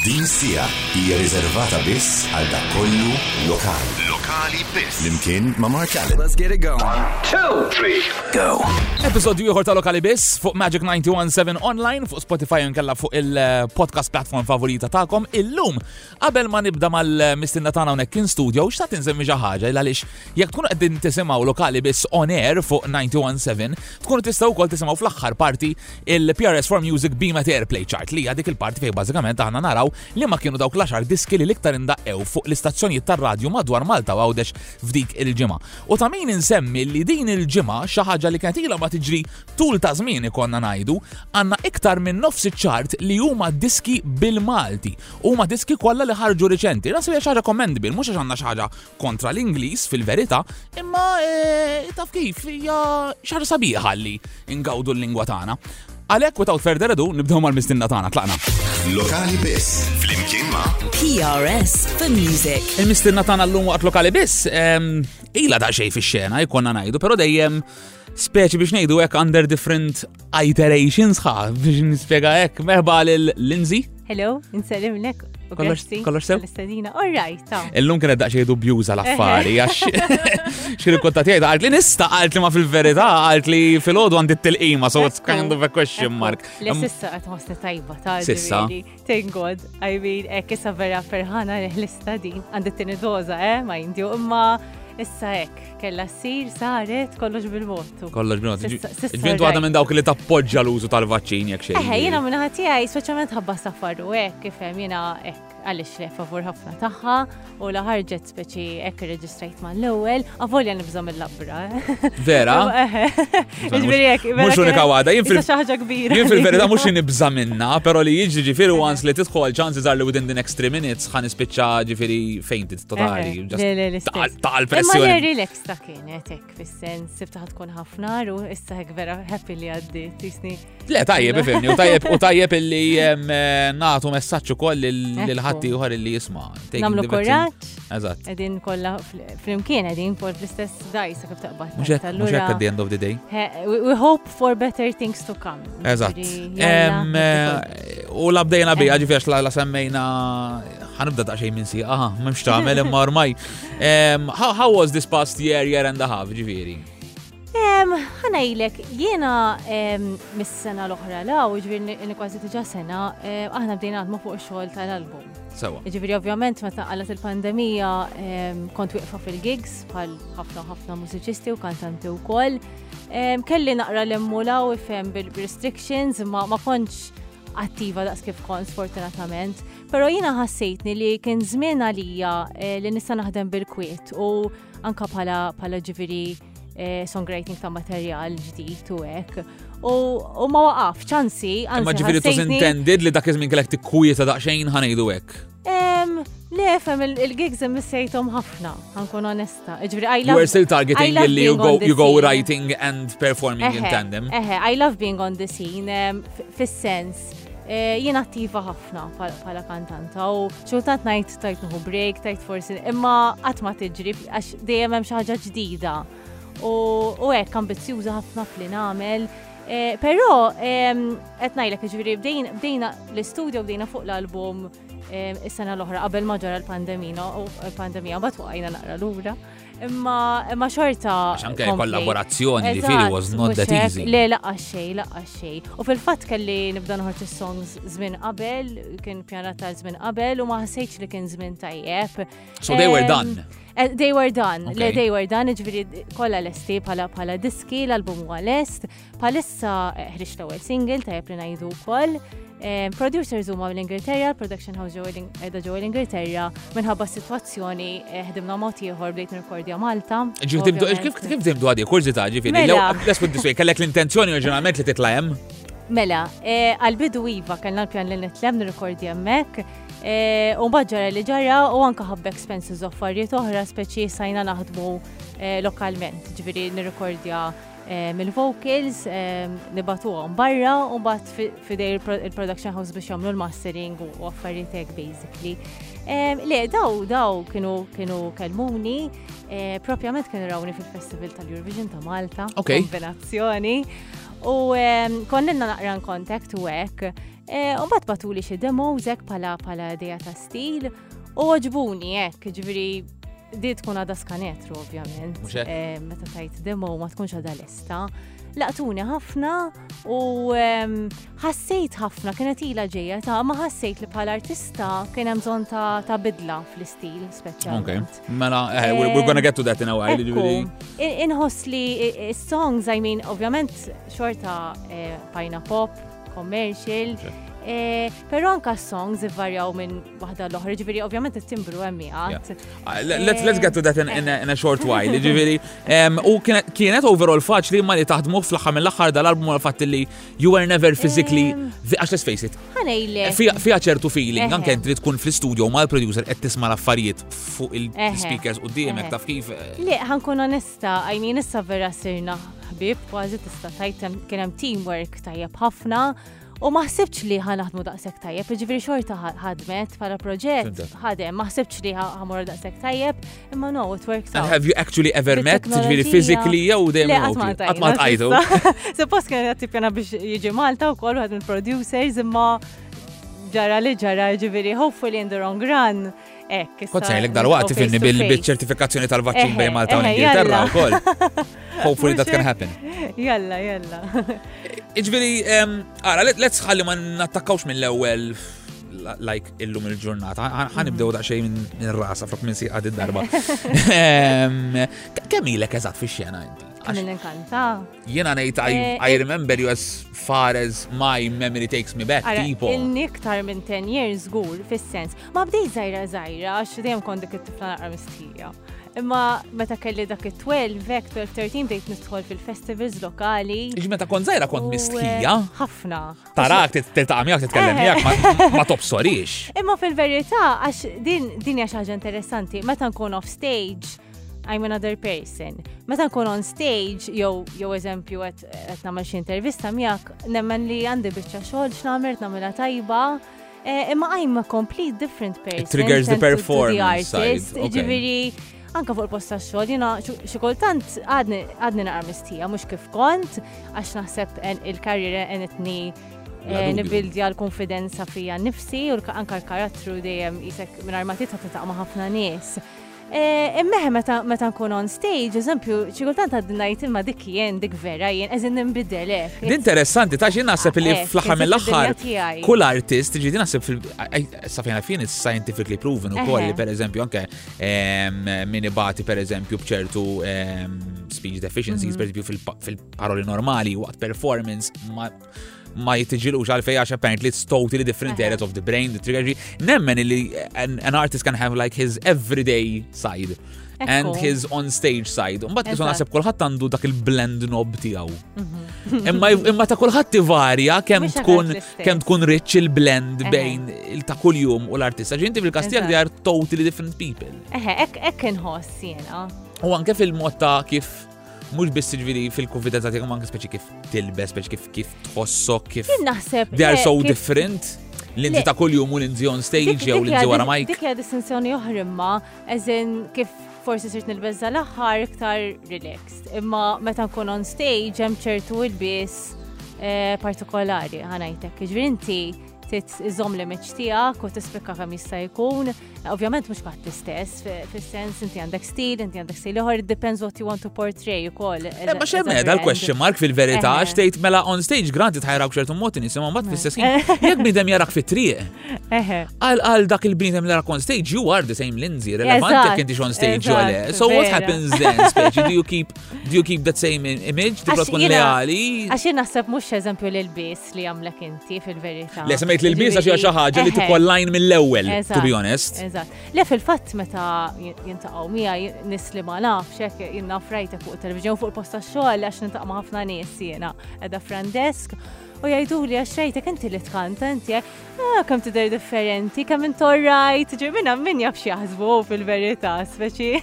Din is-siegħa hija riservata biss għal dak kollu lokali. Lokali biss. Flimkien ma' Mark Allen. Let's get it going. One, two, three, go. Episodju ieħor ta' Lokali Biss fuq Magic 917 online fuq Spotify nkella fuq il-podcast platform favorita tagħkom illum. Qabel ma nibda mal-mistinna tagħna hawnhekk in studio, x'tat insemmi xi ħaġa għaliex jekk tkunu qegħdin tisimgħu Lokali Biss on air fuq 917, tkunu tistgħu wkoll tisimgħu fl-aħħar parti il-PRS for Music Beamet Airplay Chart li hija dik il-parti fejn bażikament aħna naraw li ma kienu dawk l-10 diski li l-iktar indaqqew fuq l-istazzjonijiet tar-radju madwar Malta u Għawdex f'dik il-ġimgħa. U ta' min insemmi li din il-ġimgħa xi ħaġa li kienet ilha ma tiġri tul ta' żmien ikonna ngħidu, għandna iktar minn nofs iċ-ċart li huma diski bil-Malti. Huma diski kollha li ħarġu riċenti. Nasu hija xi ħaġa commendable, mhux għax għandna xi ħaġa kontra l-Ingliż fil-verità, imma eh, taf kif hija xar sabiħ ħalli ingawdu l-lingwa tagħna. Għalhekk without further ado nibdew mal-mistinna tagħna tlaqna. Lokali biss flimkien ma' PRS for Music. Il-mistinna tagħna llum waqt lokali biss ehm, ila da xejn fix-xena jkollna ngħidu, però dejjem speċi biex ngħidu hekk under different iterations ħa, biex nispjega hekk, merħba lil Lindsay. Hello, insellim lek. Kollox sew? L-istadina, all right, ta. Illum kienet daqxie dubjuża l-affari, għax xkir il-kotta tiegħi għalt li nista għalt li ma fil-verità għalt li fil-ħodu għandi t-tilqima, so it's kind of a question mark. Le sissa għat masni tajba ta' Sissa. Thank God, I mean, ek issa vera ferħana li ħlista din, għandi t-tini doza, eh, ma jindju, imma issa ek, kella s-sir, saret, kollox bil-mod. Kollox bil-mod. Vintu għadha minn dawk li tappoġġa l-użu tal-vaċċin jek xejn. Eħe, jena minna ħati għaj, soċament ħabba safaru, ek, kifem, jena, ek, għalix li favur ħafna taħħa. u la ħarġet speċi hekk irreġistrajt mal-ewwel, avolja nibżgħu mill-labbra. Vera? Mhux unika waħda, jien fil ħaġa kbira. Jien fil-verità mhux nibża minna, però li jiġri ġifieri once li tidħol ċansi żar li within the next 3 minutes ħan ispiċċa ġifieri fainted totali. Taqal pressjoni. Imma relax ta' kienet hekk fis-sens sibta tkun ħafna u issa hekk vera happy li għaddi tisni. Le, tajjeb, ifimni, u tajjeb, u tajjeb illi eh, natu messaċu koll l-ħatti uħar illi jisma. Namlu korraċ. Eżat. Edin kolla flimkien, edin kol fl-istess dajsa kif taqbat. Muxek, muxek at the end of the day. We hope for better things to come. Eżat. Eh, u labdejna bija, eh. ġifiex la semmejna ħanibda ta' xejn minn si, aha, memx ta' imma ormaj. How was this past year, year and a half, ġifieri? Ħanajlek, jiena mis-sena l-oħra law, ġviri nikwazi tiġa sena, aħna bdejna għadmu fuq xogħol tal-album. Sawa. Ġviri ovvjament ma taqalat il-pandemija kont wieqfa fil-gigs bħal ħafna ħafna mużiċisti u kantanti u koll. Kelli naqra l-emmu law ifhem bil-restrictions ma konċ attiva daqs kif kont sfortunatament. Pero jiena ħassejtni li kien żmien għalija eh, li nista' naħdem bil-kwiet u anka bħala bħala ġifieri eh, songwriting ta' materjal ġdid u hekk. U ma waqaf ċansi għal. Ma ġifieri tu intended li dak iż-żmien kellek tikkwieta daqsxejn ħanejdu hekk. Le, fem il-gigs missejtom ħafna, għankun onesta. Ġviri, I love... We're still targeting li you go, you go writing and performing in tandem. Eħe, I love being on the scene, fis-sens Eh, jien attiva ħafna bħala kantanta u xultant najt Tajt nuhu break, tajt forsi, imma qatt ma tiġri għax dejjem hemm xi ħaġa ġdida. U hekk ambizzjuża ħafna f'li nagħmel. Eh, però ehm, qed ngħidlek ġifieri bdejna l-istudju bdejna fuq l-album ehm, is-sena l-oħra qabel ma ġara l-pandemina u l-pandemija bat waqajna naqra lura. Imma imma xorta. Xanke kollaborazzjoni li fili was not that easy. Le laqqa xej, laqqa xej. U fil-fatt kelli nibda nħorġ is-songs żmien qabel, kien pjana ta' żmien qabel u ma ħassejtx li kien żmien tajjeb. So they were done. Eh, they were done, le they were done, ġviri kolla l-esti pala pala diski, l-album huwa lest, Palissa eh, ħriġ l-ewwel single ta' li ngħidu wkoll. Eh, producers huma l-Ingilterra, production house qiegħda ġewwa l-Ingilterra minħabba s-sitwazzjoni eh, ħdimna mod ieħor bdejt nirkordja Malta. Kif kif ħdimtu għadi kurzita ġifieri. Mela. Let's put this way, kellek l-intenzjoni oriġinalment li titla' hemm? Mela, għal-bidu iva kellna l-pjan li nitlem nirkordja hemmhekk. U bħadġara li ġarra u anka ħabba expenses u affarijiet oħra speċi sajna naħdmu lokalment, ġifieri nirkordja mill-vocals nibatuhom barra u mbagħad fidej il-production house biex jagħmlu l-mastering u affarijiet hekk basically. Le, daw daw kienu kienu kelmuni, eh, propjament kienu rawni fil-Festival tal-Eurovision ta' Malta, kombinazzjoni. U konna naqra in contact u hekk. Eh, u mbagħad batuli xi demos hekk pala pala idea ta' stil u oġbuni hekk, ġifieri Di tkun għada skanetru, ovvjament. Eh, meta tajt demo ma tkunx għada lesta. Laqtuni ħafna u ehm, ħassejt ħafna kienet ila ġeja ta' ma ħassejt li bħal artista kien hemm bżonn ta' bidla fl-istil speċjalment. Ok, mela, eh, we're eh, gonna get to that in a while. Inħoss li songs, I mean, ovvjament xorta pajna pop, commercial, pero anka songs varjaw minn waħda l-oħra, ġiviri, ovvjament il-timbru għemmi għat. Ah, let's get to that in, in, a, in a short while, ġiviri. U kienet overall faċli ma li taħdmu fl-axħar mill-axħar dal-album għal fatt li you were never physically, għax let's face it. Għanajle. Fija ċertu feeling, anke li tkun fl-studio ma l-producer qed tisma l-affarijiet fuq il-speakers u d-diemek taf kif. Eh. Le, ħankun onesta, għajni nissa vera sirna ħbib, kważi tista' tajtem kien hemm teamwork tajjeb ħafna. U ma ħsibtx li ħa naħdmu daqshekk tajjeb, jiġifieri xorta ħadmet bħala proġett, ħadem, ma ħsibtx li ħamor daqshekk tajjeb, imma no, it works out. Have you actually ever met, jiġifieri physically jew dejjem? Le, qatt ma tajtu. Suppost kien qed tippjana biex jiġi Malta wkoll wieħed mill-producers imma ġara li ġara ġifieri hopefully in the wrong run. Ekk, issa. Kont sejlek dal-waqt tifilni bil-ċertifikazzjoni tal-vaċċin eh, bejn Malta u eh, Ingilterra wkoll. Hopefully that can happen. Jalla, jalla. Iġviri, għara, let's ħalli ma nattakkawx mill-ewwel like illum il-ġurnata. Ħanibdew da xejn minn rasa flok minn siqa darba. Kemm ilek eżatt fi xena inti? Kemm il-inkanta? Jiena ngħid I eh, remember you as far as my memory takes me back, people. Il-niktar minn 10 years żgur fis-sens Ma bdejt żgħira żgħira għax dejjem kont dik it-tifla naqra mistħija. Imma meta kelli dak it-12, hekk 12-13 bdejt nidħol fil-festivals lokali. Iġ meta kont żgħira kont mistħija. Eh, ħafna. Tarak tiltaqa' miegħek titkellem eh. miegħek ma tobsorix. Imma fil-verità għax din din hija xi ħaġa interessanti, meta nkun off stage I'm another person. Meta nkun on stage, jew jew eżempju qed nagħmel xi intervista miegħek, nemmen li għandi biċċa xogħol x'nagħmel nagħmilha tajba, Eh, imma I'm a complete different person. It triggers the performance side. Ġiviri, anka fuq il-posta xogħol, jina xikultant għadni naqra mistija, mux kif kont, għax naħseb il-karriera enetni eh, nibildja l-konfidenza fija nifsi u anka l-karattru dejjem jisek minn armatita ta' ħafna nies. Eh, Immeħe meta meta nkun on stage, eżempju, xi kultant għaddi ngħid imma dik jien dik vera jien qegħdin ninbidel hekk. Eh. Interessanti ta' xi naħseb li eh, fl-aħħar mill-aħħar kull artist ġidi naħseb fil sa fejn fin is scientifically proven ukoll li pereżempju anke ehm, min ibati pereżempju b'ċertu ehm, speech deficiencies, mhm. pereżempju fil-paroli normali waqt performance ma ma jittiġilux għalfej għax apparently it's totally different areas of the brain, the trigger. Nemmen li an, an artist can have like his everyday side and his on stage side. Mbagħad kif naħseb kulħadd għandu dak il-blend knob tiegħu. Mhm. Imma imma ta' kulħadd tivarja kemm tkun kemm tkun rich il-blend bejn il ta' kuljum u l-artista. Ġinti fil-kastijak they are totally different people. Eħe, hekk inħoss jiena. U anke fil-mod ta' kif mhux biss jiġifieri fil-konfidenza tiegħek anke speċi kif tilbes, speċi kif kif tħossok kif. Jien naħseb. They are so different. L-inti ta' kuljum u l-inti on stage jew l-inti wara Mike. Dik hija distinzjoni oħra imma, eżin kif forsi sirt nilbeżza l-aħħar iktar relaxed. Imma meta nkun on stage hemm ċertu ilbies eh, partikolari ħanajtek. Ġifieri inti titżomm l-image tiegħek u tispikka kemm jista' jkun. Ovvjament mhux ħadd l-istess, fis-sens inti għandek stil, inti għandek stil ieħor, it depends what you want to portray ukoll. Eh, ma xem eh, dal-question mark fil-verità għax tgħid mela on stage granti tħajrak ċertu mod nisimgħu mbagħad fl-istess ħin. Jekk bniedem jarak fit-triq. Għal għal dak il-bniedem li rak on stage you are the same Lindsay, relevanti jekk inti on stage ġole. So what happens then, speċi, do you keep do you keep that same image, tibqa tkun leali? Għax jien naħseb mhux eżempju lil bis, l-effett li għamlek inti fil-verità. Le, semmejt li l-biża xi xi ħaġa li tikollajn mill-ewwel, to be honest. Eżatt. Le fil-fatt meta jintaqgħu mija nis li ma nafx hekk jinnaf frajtek fuq it-televiżjon fuq il-posta xogħol għax nintaqgħu ma' ħafna nies jiena qiegħda frandesk u jajdu li għaxrajtek inti li tkanta inti eh, ah, kemm tidher differenti, kemm intorrajt, ġi minna min jaf xi fil-verità, speċi.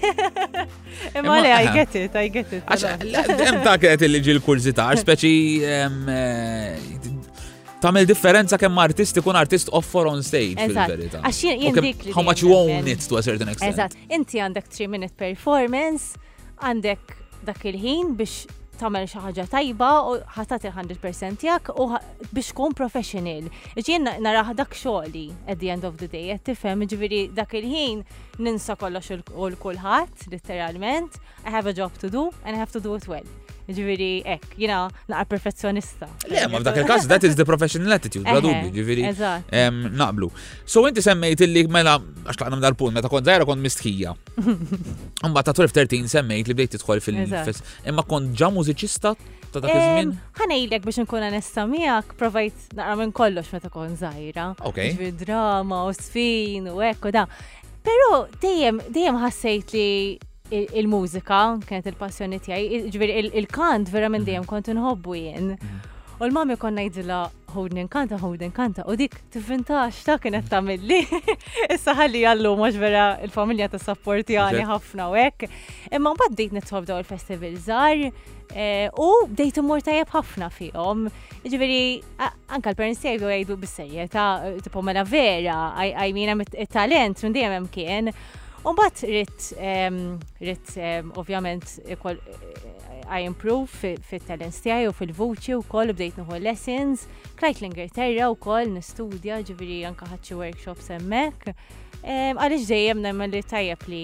Imma le, I get it, I get it. Għax, dak għet li ġil kurzita, għax speċi eh, tamel differenza kemm artist ikun artist offer on stage fil-verità. Għax jien dik li. How much you own it to a certain extent. Eżatt, inti għandek 3 minute performance, għandek dak il-ħin biex tamel xi ħaġa tajba u ħatat il-100% tiegħek u biex tkun professional. Ġien naraħ dak xogħli at the end of the day, qed tifhem ġifieri dak il-ħin ninsa kollox u l-kulħadd, literalment, I have a job to do and I have to do it well. Ġviri, ek, jina naqar perfezzjonista. Le, ma f'dak il-kas, that is the professional attitude, la dubju, ġviri. Naqblu. So, inti semmejt illi mela, għax laqna dal-punt, meta kont zaħra kont mistħija. Umba ta' 12-13 semmejt li bdejt tidħol fil-fest. Imma kont ġa mużiċista ta' dak iż-żmien? Ħanejlek biex nkun onesta miegħek, provajt kont naqra minn kollox meta kont żgħira. Okay. Ġifi drama u sfin u hekk u da. Però dejjem dejjem ħassejt li il-mużika kienet il-passjoni tiegħi, ġifieri il-kant verament mhm. dejjem kont inħobbu jien. Mhm. U l-mami konna jidila ħodni nkanta, ħodni nkanta, u dik tivvintax ta' kienet tamilli. Issa ħalli għallu mux vera il-familja ta' sapporti għani ħafna u hekk. Imma mbagħad bdejt nitħob daw il-festival żgħar eh, u bdejt imur tajjeb ħafna fihom. Ġifieri anke l-parents tiegħi bdew jgħidu bis-serjetà, tipo mela vera, I mean hemm it-talent minn dejjem hemm kien. U mbagħad rid ehm, rid ehm, ovvjament I improve fit-talents tiegħi u fil-vuċi wkoll bdejt nieħu lessons. Krajt l-Ingilterra wkoll nistudja ġifieri anke ħadd xi workshops hemmhekk. Ehm, għaliex dejjem nemmen li tajjeb li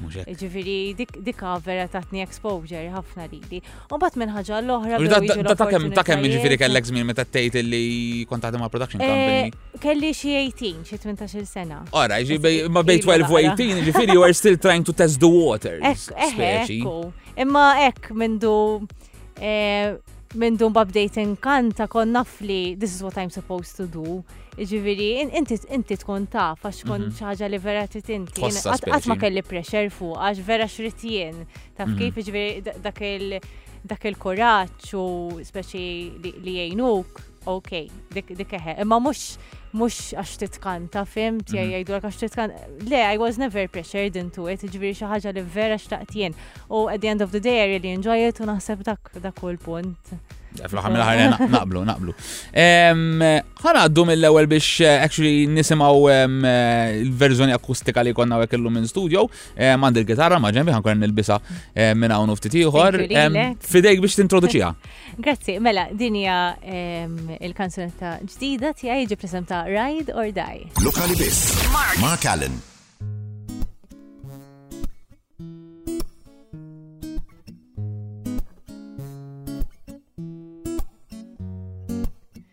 Mhux hekk. Ġifieri dik dik vera tatni exposure ħafna lili. U mbagħad minn ħaġa l-oħra. bdew jiġu Ta' ta' kemm ta' kemm l-opportunitajiet. jiġifieri kellek żmien meta tgħid li kont taħdem ma' production Eh, company. Kelli xi 18, xi 18 sena. Ora, jiġi bej- Ilu ma bej 12 u naqra. 18, jiġifieri you are still trying to test the waters. Ekk, eħe, speċi. ekku. Imma ekk mindu Eh, minn dun b'update inkanta kon naf li this is what I'm supposed to do. Ġiviri, inti tkun taf, għax tkun mhm. ċaġa li vera titinti. Għat ma kelli pressure fuq, għax vera xritjen. Taf mhm. kif ġiviri dak il-kuraċ u speċi li jgħinuk. Ok, dik dik eħe, imma mhux mhux għax titkanta, fimt, jgħid- jgħidulek għax titkanta. Le, I was never pressured into it, ġifieri xi ħaġa li vera xtaqt jien. U at the end of the day, I really enjoy it u naħseb dak dak hu l-punt. Fl-ħar mill-ħar eh, na- naqblu, naqblu. Em, Ħana għaddu mill-ewel biex eh, actually nisimaw em, eh, il-verżjoni akustika li konna għek illum minn studio. Għandi l-gitarra ma' ġembi ħankun nilbisa minn hawn u ftit ieħor. Fidejk biex tintroduċiha. Grazzi, mela din hija il-kanzunetta ġdida tiegħi ġi presenta Ride or Die. Lokali biss. Mark Allen.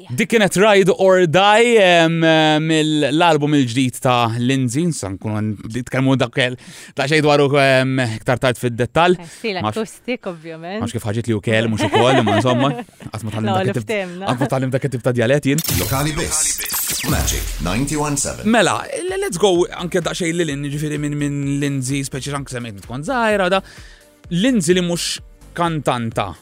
Dik kienet Ride or Die mill-album il-ġdid ta' Lindsay, san kun nitkellmu dak ta' xejn dwaru iktar tard fid-dettall. Eh, stil akustik ovvjament. Mhux kif ħaġit li ukoll mhux ukoll, imma insomma, qatt ma tgħallim dak it-tip ta' djalett jien. Lokali biss. Magic 917. Mela, let's go anke daqsxejn lil ġifieri minn Lindsay, speċi anke semmejt tkun żgħira da. Lindsay li mhux kantanta.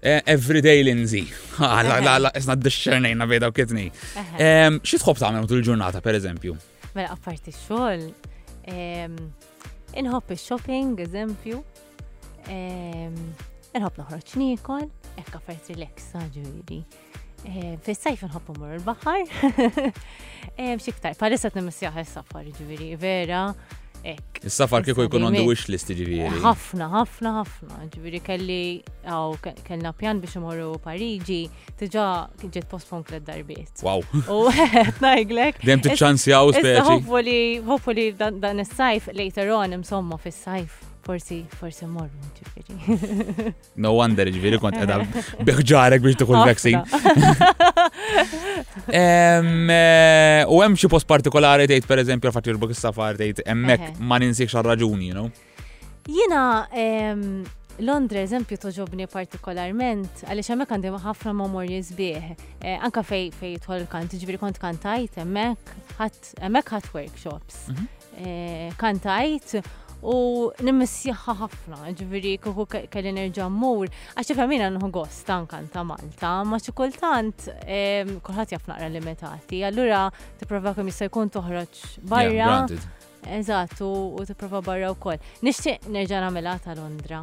Eh, everyday Lindsay. Ah, la, la, la, isna d-disċernejna bejda u kitni. Xi tħobb tagħmel tul il-ġurnata, per eżempju? Mela, apparti xogħol, inħobb il-shopping, eżempju, inħobb noħroġ nikol, ekk affarijiet relax, ġuri. Eh, fis-sajf nħobbu mur il-baħar. Eh, Xiktar, palissa t-nimissjaħ il-safar ġiviri, vera. Il-safar kieku jkun għandu wix list ġiviri. ħafna, ħafna, ħafna. Ġiviri kelli, għaw, kellna pjan biex imorru Pariġi, tiġa ġiet postpon klet darbiet. Wow. U najglek. Dem t-ċansi għaw speċi. Hopefully, hopefully dan il-sajf later on imsomma fis-sajf. Forsi, forsi morru ġiviri. No wonder, ġviri, kont edha biħġarek biex tuħu l-vaccine. Eh, u hemm xi post partikolari tgħid pereżempju fatt jirbuk is-safar tgħid hemmhekk ma ninsiex għar-raġuni, you know? Jiena Londra eżempju toġobni partikolarment għaliex hemmhekk għandi ħafna memorji sbieħ. Eh, anka fej fej jidħol kant, ġifieri kont kantajt hemmhekk ħadd hemmhekk ħadd workshops. Mhm. Eh, kantajt u nimmissjaħħa ħafna, ġviri kuku kelli nerġa' mmur, għax tifhem jiena nħu gost ta' nkanta Malta, ma xi kultant kulħadd jaf naqra limitati, allura tipprova kemm jista' jkun toħroġ barra. Eżatt, u tipprova barra wkoll. Nixtieq nerġa' nagħmilha ta' Londra.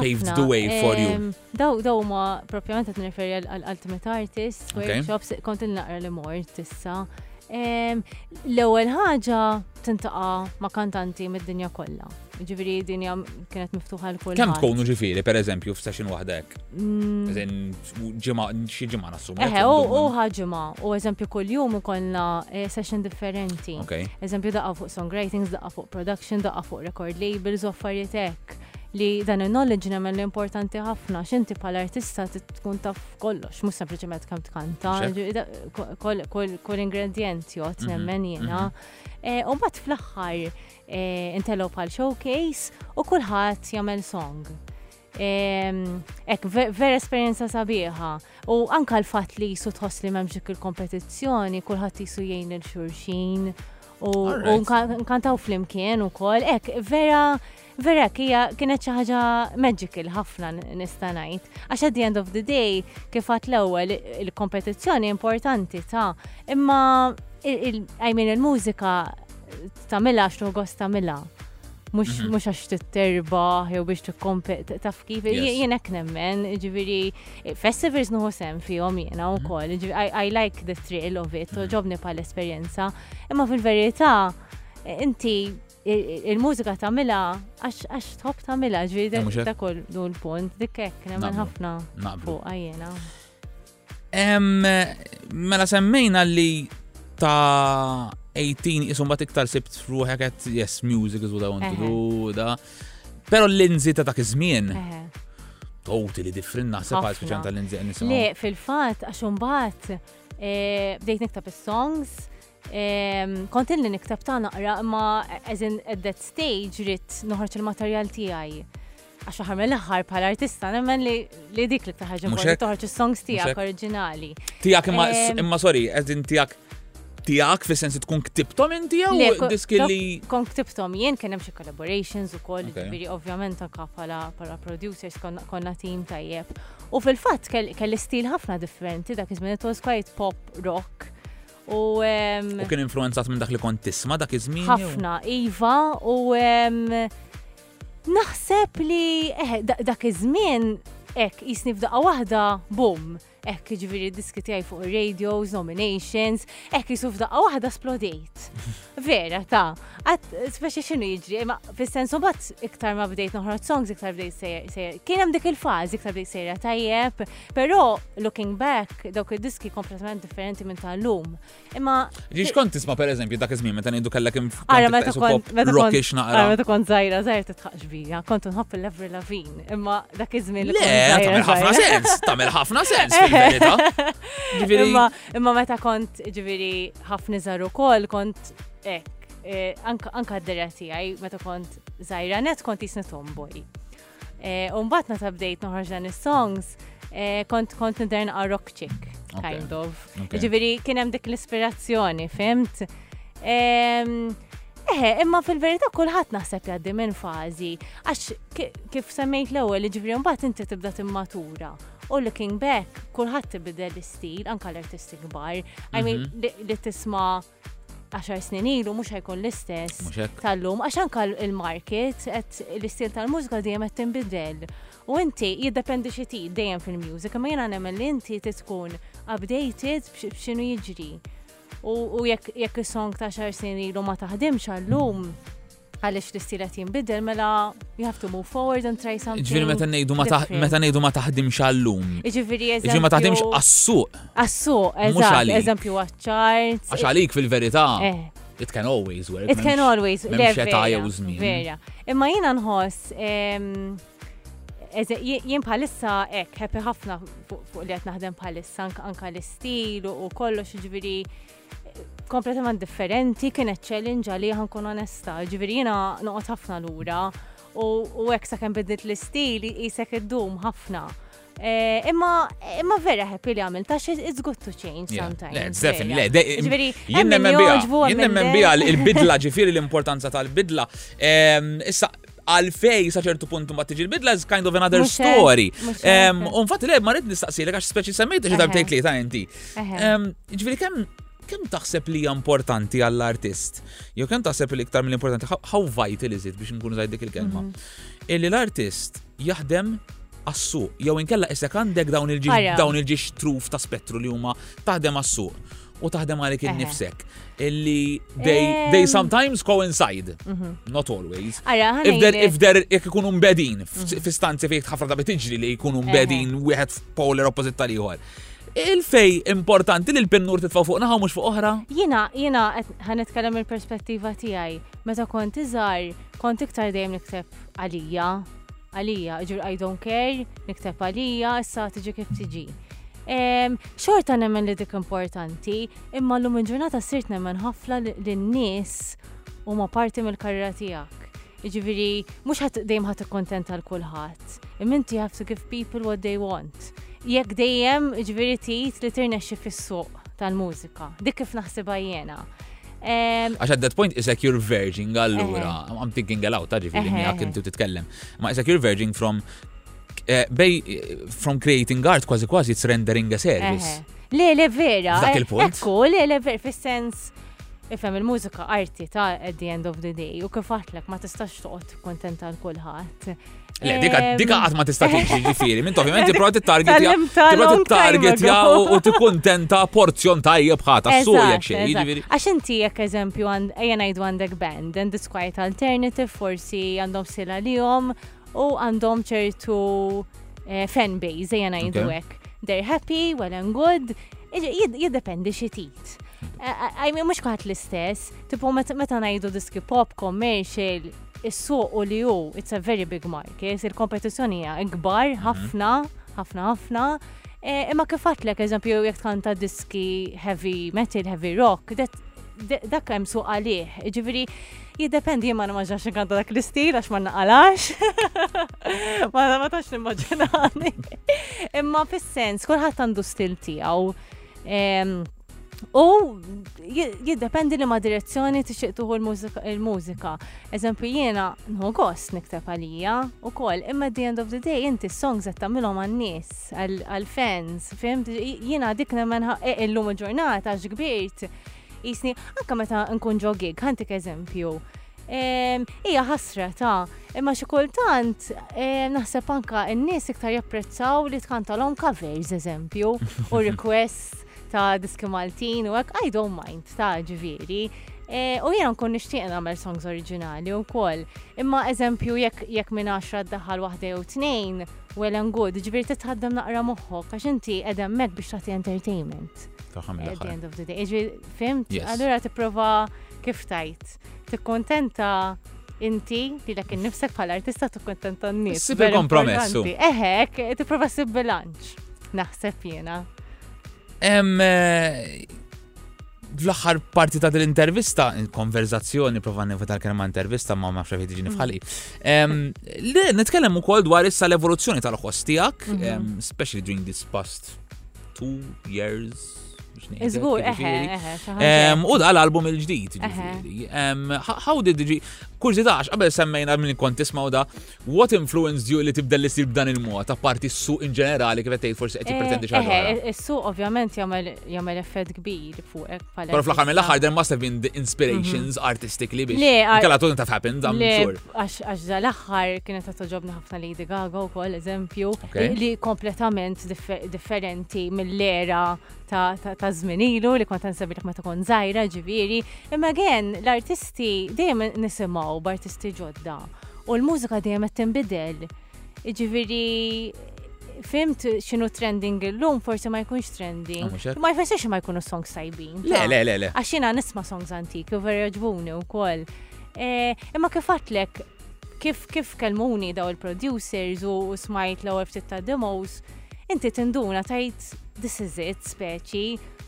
paved the way for you. Daw daw ma propjament qed nirreferi għal Ultimate Artist, workshops, kont naqra li mort issa. L-ewwel ħaġa tintaqa' ma' kantanti mid-dinja kollha. Ġifieri dinja kienet miftuħa l kull. Kemm tkunu ġifieri pereżempju f'session waħda hekk? Mm. Eżin ġimgħa xi ġimgħa nassum. Eħe, u ġimgħa u eżempju kuljum ikollna eh, session differenti. Eżempju daqqa fuq songwriting, daqqa fuq production, daqqa fuq record labels u affarijiet hekk. li dan il-knowledge nemmen li importanti ħafna, xinti pal artista tkun taf kollox, mux sempliciment kam tkanta, kol ingredient jot mhm, nemmen jena. Mhm. Eh, u bat fl-axħar eh, intello pal showcase u kullħat jamel song. Ek, ver esperienza sabiħa. U anka l-fat li jisu tħoss li memx dik il-kompetizzjoni, kullħat jisu jgħin il-xurxin. U nkantaw fl-imkien u koll. Ek, vera Verek, hija kienet xi ħaġa magical ħafna nista' ngħid. Għax at the end of the day, kif għat l-ewwel il-kompetizzjoni importanti ta' imma I mean il-mużika tagħmilha għax togos tagħmilha. Mux mhm. għax t-terba, jew biex t-kompet, taf kif, jien ek nemmen, ġiviri, festivals nuħu sem fihom jena u mhm. koll, I like the thrill of it, u mhm. ġobni pal-esperienza, imma fil-verita, inti Il-mużika tagħmilha għax tħobb tagħmilha, ġifieri dak kollu l-punt, dik hekk nemmen ħafna fuq għajjena. Mela semmejna li ta' 18 isum bat iktar sibt ruħek għet yes music is what I want to do da. Pero l-linzi ta' dak iż-żmien totally different naħseb għal speċjal tal-linzi nisimgħu. Le fil-fatt għax imbagħad eh, bdejt niktab is-songs Kont illi nikteb ta' naqra imma as in at that stage rrit noħroġ il-materjal tiegħi. Għax aħar mill-aħħar bħala artista nemmen li li dik li taħġa li toħroġ is-songs tiegħek oriġinali. Tiegħek imma imma sorry, as in tiegħek tiegħek fi sensi tkun ktibtom inti jew diski li. Kon ktibtom jien kien hemm xi collaborations ukoll, ġifieri ovvjament anke bħala bħala producers konna tim tajjeb. U fil-fatt kelli stil ħafna differenti dak iż-żmien it was quite pop rock U kien influenzat minn dak li kont tisma dak iż-żmien. Ħafna, iva, u naħseb li eh, dak iż-żmien ek jisni f'daqqa waħda, bum, ek ġviri diski tiegħi fuq radios, nominations, ek jisu f'daqqa waħda splodejt. Vera, ta' għat speċi xinu jiġri, ma fil-sensu bat iktar ma bdejt noħroġ songs, iktar bdejt sejr. Kien hemm dik il-fazi iktar bdejt sejra tajjeb, pero looking back, dawk il-diski kompletament differenti minn tal-lum. Imma. Ġiġ kont tisma per eżempju dak iż-żmien meta ngħidu kellek kien. Ara meta kont rockix naqra. Ara meta kont żgħira żgħir titħaqx bija, kont nħobb il-Lever Lavin, imma dak iż-żmien li. Le, tagħmel ħafna sens, tagħmel ħafna sens. Imma Imma meta kont ġviri ħafna żar ukoll kont hekk eh, anka anka d-derja tiegħi meta kont żgħira net kont jisna tomboy. Eh, U mbagħad meta bdejt noħroġ dan is-songs eh, kont kont nidher naqa' rock chick Ok, kind of. ok. Ġifieri kien hemm dik l-ispirazzjoni, fimt? Em, Eħe, imma fil-verità kulħadd naħseb jgħaddi minn fażi, għax ki- kif semmejt l-ewwel, ġifieri mbagħad inti tibda timmatura. U looking back, kulħadd ibidel l-istil, anka l-artisti kbar. I mean, mhm. li, li tisma' 10 snin ilu mhux ħajkun l-istess tal-lum, għax anka l-market l-istil tal-mużika dejjem qed tinbidel. U inti jiddependi xi ti dejjem fil-mużika, ma jiena nemmen li inti tkun updated b'xinu jiġri. U jekk is-song ta' xar snin ilu ma taħdimx għallum, għaliex l-istil qed jinbidel mela you have to move forward and try something. Ġifieri meta ngħidu meta ngħidu ma taħdimx għallum. Ġifieri eżempju. Ġifieri ma taħdimx għas-suq. Għas-suq, eżatt, eżempju għaċ-ċart. Għax għalik fil-verità. Eh. It can always work. It can always. Xeta jew żmien. Vera. Imma jiena nħoss jien bħalissa hekk happy ħafna fuq li qed naħdem bħalissa anka l-istil u kollox ġifieri kompletament differenti, kienet challenge għalija ħankun onesta, ġviri jina noqot ħafna l-ura u għek sa' kem biddit l-istili jisek id-dum ħafna. Eh, imma imma vera ħepi li għamil, ta' xie it's good to change sometimes. Zefin, le, ġviri, jenna men bija, jenna men bija l-bidla ġifiri l-importanza tal-bidla. Ehm, issa, għalfej sa ċertu punt mbagħad tiġi l-bidla is kind of another story. Unfat le ma rrid nistaqsilek għax speċi semmejt xi darbtejn tlieta inti. Ġifieri kemm kemm taħseb li hija importanti għall-artist? Jew kemm taħseb li iktar mill-importanti how vital is it biex nkunu żgħid dik il-kelma? Mhm. Illi l-artist jaħdem assu, jew inkella isek għandek dawn il-ġiex truf ta' spettru li huma taħdem assu. u taħdem għalik innifsek. Illi they, they sometimes coincide, mhm. not always. If there, if there, jek ikunu mbedin, mhm. fi stanzi fejk tħafra ta' bitiġri li jkunu mbedin wieħed polar opposite tal-ieħor. Il-fej importanti li l-pennur titfa' fuq naħa mhux fuq oħra? Jina, jina, ħan nitkellem il-perspettiva tiegħi. Meta kont iżgħar, kont iktar dejjem nikteb għalija. Għalija, ġur I don't care, nikteb għalija, issa tiġi kif tiġi. Xorta nemmen li dik importanti, imma l-lum il-ġurnata sirt nemmen ħafna li n-nis u ma parti mill-karriera tijak. Iġviri, mux ħat dejjem ħat kontenta l-kulħat. Imminti you have to give people what they want. Jek dejjem iġviri tijt li tirnexxi fis-suq tal-mużika. Dik kif naħsibha jena. Għax at that point is like you're verging allura. I'm thinking aloud, ta' ġifiri, mi għak intu titkellem. Ma is like you're verging from eh, bej from creating art kważi kważi it's rendering a service. Le, le vera. Dak eh, il-punt. Ekku, le, le vera, fis-sens ifhem il-mużika arti ta' at the end of the day u kif għatlek ma tistax toqgħod kontenta l kulħadd. Le, dika, ehm, dika għat ma tista' tiġi ġifiri, minn ovvjament tipprova tittarget tipprova tittarget u tikkuntenta porzjon tajjeb ħadd assu jekk xejn. Jiġifieri. Għax inti jekk eżempju ejja ngħidu għandek band, and it's quite alternative, forsi għandhom sila lihom, u għandhom ċertu eh, fan base, ejja ngħidu hekk. They're happy, well and good, jiddependi xi tit. Għajmi mhux kuħat l-istess, tipo meta ngħidu diski pop, commercial, is-suq u li hu, it's a very big market, il-kompetizzjoni hija kbar ħafna, ħafna ħafna. Eh, imma kif għatlek, eżempju, jek tkanta diski heavy metal, heavy rock, that Dak hemm suq għalih, ġifieri jiddependi jien ma nimmaġinax inkanta dak l-istil għax ma naqalax. Ma ma tax nimmaġinani. Imma fis-sens kulħadd għandu stil tiegħu. Em, U ji- jiddependi li ma direzzjoni tixtieq tuħu l-mużika- il-mużika. Eżempju jiena nħu gost nikteb għalija u koll, imma at the end of the day inti s-songs qed tagħmilhom għan-nies, għal- għall-fans, fimt? Jiena dik nemmen ħa- eh, illum il-ġurnata għax kbirt, Jisni, anka meta nkun ġo gig, ħantik eżempju. Ija ħasra ta' imma xi kultant naħseb anka n-nies iktar japprezzaw li tkantalhom covers eżempju u request ta' diski Maltin u hekk I don't mind ta' ġifieri. U jiena nkun nixtieq nagħmel songs oriġinali wkoll. Imma eżempju jekk minn għaxra ddaħħal waħda jew tnejn, well and good, ġifieri titħaddem naqra moħħok għax inti qed hemmhekk biex tagħti entertainment. taħħa mill At the end of the day. Iġi, fimt? Yes. Allura tipprova kif tajt. Tikkontenta inti li l nifsek bħal artista tikkontenta n-nies. Sibbi kompromessu. Eħek, tipprova sib bilanċ. Naħseb jiena. Em, eh, fl-axħar parti ta' dil-intervista, konverzazzjoni, prova nifu tal-kelma intervista, ma' ma' xafi tiġini fħali. Nitkellem u kol dwar issa l-evoluzzjoni tal-ħoss tijak, mhm. especially during this past two years. Iżgur, eħe, eħe. U da l-album il-ġdid, ġifiri. How did you... Kurzita, għax qabel semmejna minn kont tismaw da, what influenced you li tibda l-istil b'dan il-mod, parti s-suq in ġenerali kif għettej forsi għetti eh, pretendi xaġa. Eh, eh, s-suq ovvjament jagħmel effett kbir fuqek. Pero fl-axar mill axar there must have been the inspirations mhm. artistically biex. Le, kalla tun taf happened, I'm sure. Għax dal axar kienet ta' ġobna ħafna Lady Gaga u koll, eżempju, li kompletament differenti mill-era ta' zminilu li kont nsebilek meta kon zaħira ġiviri. Imma gen, l-artisti dejjem nisimaw b'artisti ġodda u l-mużika dejjem qed tinbidel. Ġifieri fimt xinu trending l-lum, forse ma jkunx trending. Ah, ma jfessiex ma jkunu songs sajbin. Le, le, le, le. Għaxina nisma songs antiki u veri ġbuni u koll. Eh, imma kif għatlek, kif kif kelmuni daw il-producers u smajt l-ewwel ftit ta' demos, inti tinduna tajt this is it speċi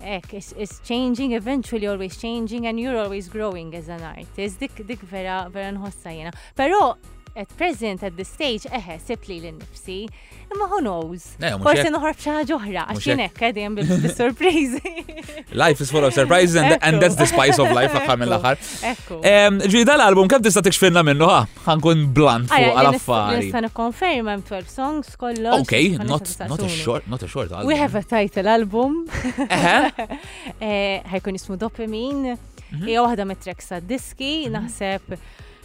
Ek, it's, it's changing, eventually always changing and you're always growing as an artist. Dik, dik vera, vera nħossa jena. Pero, at present, at this stage, eħe, sipli li nifsi. Imma who knows? Eh, Forse noħor bċaħġa oħra, għax jenek għedin bil-surprizi. Life is full of surprises and, and that's the spice of life l-axar mill-axar. Ġi, dal-album, kem tista tikxfinna minnu, ha? ħankun blunt fuq għal-affari. Nista nikkonferma hemm 12 songs kollu. Ok, not, not a short, not a short album. We have a title album. Eh, ħajkun jismu Dopamin. Mhm. Hija waħda mit-tracks diski mhm. naħseb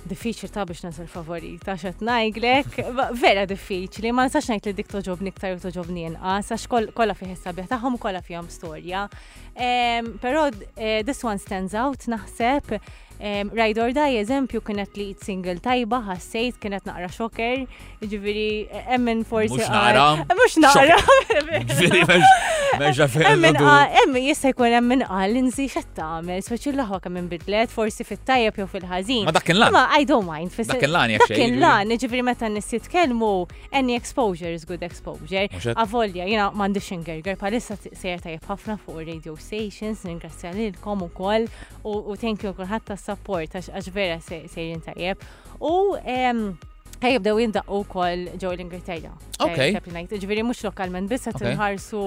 diffiċli ta' biex nasal favorit, għax qed ngħidlek, vera diffiċli, ma nistax ngħid li dik toġobni iktar u toġobni inqas, għax kollha fih is-sabiħ tagħhom kollha fihom storja. Però eh, this one stands out naħseb Ride or Die eżempju kienet lead single tajba, ħassejt kienet naqra xoker, ġviri, emmen forsi. Mux naqra. Mux naqra. Ġviri, meġa fejn. Emmen jista jkun emmen għal inzi xat tamel, speċi l-ħu kemm bidlet, forsi fit-tajab jew fil-ħazin. Ma dakken lan. Ma I don't mind. Dakken lan jek xejn. Dakken lan, ġviri meta nissi tkellmu, any exposure is good exposure. Avolja, jina mandi xingerger, palissa sejr tajab ħafna fuq radio stations, ningrazzja lilkom u koll U thank you kulħadd tas-support għax vera sejrin tajjeb. U Ej, bdew jindaqqu kol ġew l-Ingilterra. Ok. Ġviri mux lokalment, bissa tinħarsu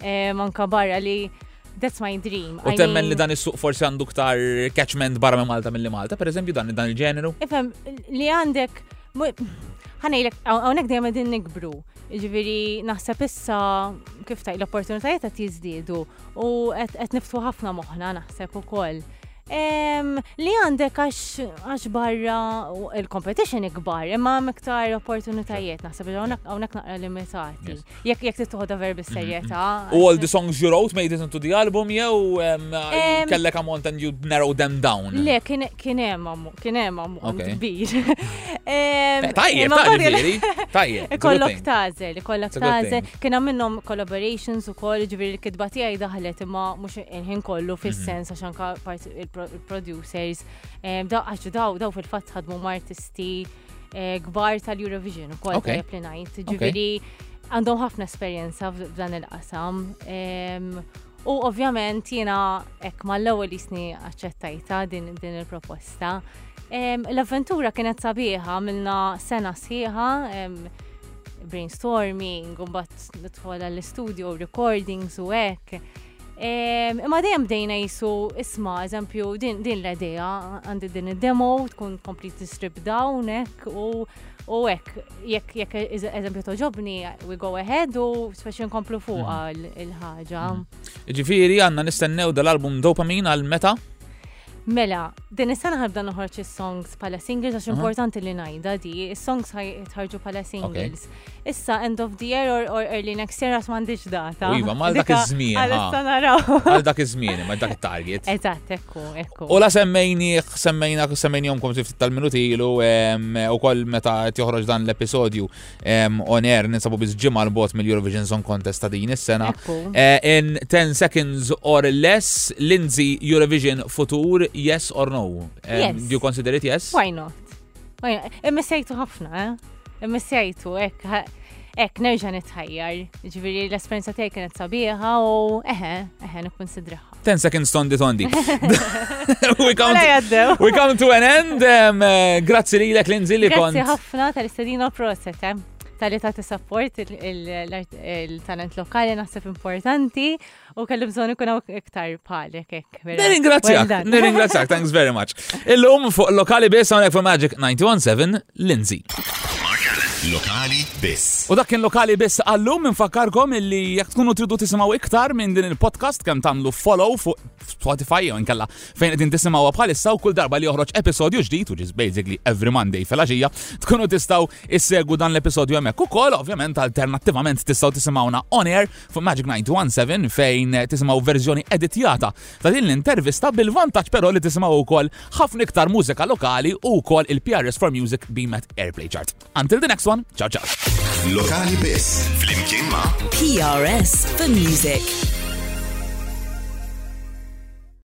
eh, manka barra li That's my dream. U temmen li dan is-suq forsi għandu ktar catchment barra minn Malta mill Malta, per eżempju dan dan il-ġeneru. Ifem, li għandek ħanejlek hawnhekk dejjem qegħdin nikbru. Ġifieri naħseb issa kif taj l-opportunitajiet qed jiżdiedu u qed niftu ħafna moħħna naħseb ukoll. Li għandek għax barra il-competition ikbar, imma miktar opportunitajiet, naħseb li għonek naqra limitati. Jek jek tittuħoda verbi mhm. serjeta. U all the songs you wrote made it into the album jew kellek amont and you narrow them down? Le, kienem, Kien hemm ammont kbir. Eh, tajjeb, tajjeb, tajjeb. Ikollok tażel, ikollok tażel. Kien hemm minnhom collaborations ukoll, ġifieri l-kitba tiegħi daħlet imma mhux il-ħin kollu mhm. fis-sens għax anka il-producers. Eh, għax daw daw fil-fatt ħadmu artisti eh, kbar tal-Eurovision ukoll tajjeb li ngħid. Ġifieri għandhom ħafna esperjenza f'dan il-qasam. Ehm, U ovvjament jiena hekk mal-ewwel jisni aċċettajta din, din il-proposta. L-avventura kienet sabiħa milna sena sħiħa brainstorming, u mbagħad nidħol għall-istudio, recordings u hekk. Imma dejjem bdejna jisu isma, eżempju, din l-idea għandi din id-demo tkun complete strip down hekk u U hekk, jekk jekk eżempju toġobni, we go ahead u speċi nkomplu fuq mhm. il-ħaġa. Mhm. Ġifieri għandna nistennew dal-album Dopamin għal meta? Mela, din is-sena ħabda noħorġ is-songs pala singles għax mhm. importanti li ngħidha di, is-songs ħarġu pala singles. Issa end of the year or, or early next year għax m'għandix data. U iva, mal dak Dika, iż-żmien, ha. Għalissa naraw. Għal dak iż-żmien, ma dak it-target. Eżatt, ekku, ekku. U la semmejni, semmejna, semmejnijomkom ftit tal-minuti ilu, em, u koll meta qed joħroġ dan l-episodju em, on air, ninsabu biz ġimgħa l-bot mill-Eurovision Song Contest ta' din is-sena. Ekku. Eh, in 10 seconds or less, Lindsay Eurovision futur, yes or no? Em, Yes. Do you consider it yes? Why not? Immissejtu ħafna, eh? Immissejtu, ek, ek, nerġa nitħajjar. Ġviri, l-esperienza tijaj kienet sabiħa u eħe, eħe, nikun sidriħa. 10 seconds tondi tondi. we, come to, we come to an end. Um, eh, grazzi li l-ek l-inżil li kont. Grazzi ħafna tal-istedina proset, eh? tal-li ta' support il-talent lokali naħseb importanti U kelli bżon ikun hawn iktar palek hekk. Nirringrazzjak, nirringrazzjak, thanks very much. Illum fuq lokali biss hawnhekk fuq Magic 917 Lindsay. Lokali biss. U dak kien lokali biss għallum infakkarkom illi jekk tkunu tridu tisimgħu iktar minn din il-podcast kemm tagħmlu follow fuq Spotify jew inkella fejn qegħdin tisimgħuha bħalissa u kull darba li joħroġ episodju ġdid, which is basically every Monday fil-għaxija, tkunu tistgħu issegwu dan l-episodju hemmhekk ukoll, ovvjament alternattivament tistgħu tisimgħuna on air Fuq Magic 917 fejn tisimgħu verżjoni editjata ta' din l-intervista bil-vantaġġ però li tisimgħu wkoll ħafna iktar mużika lokali u wkoll il-PRS for Music Bimet Airplay Chart. Until the next one, ciao ciao. Lokali biss, flimkien ma' PRS for Music.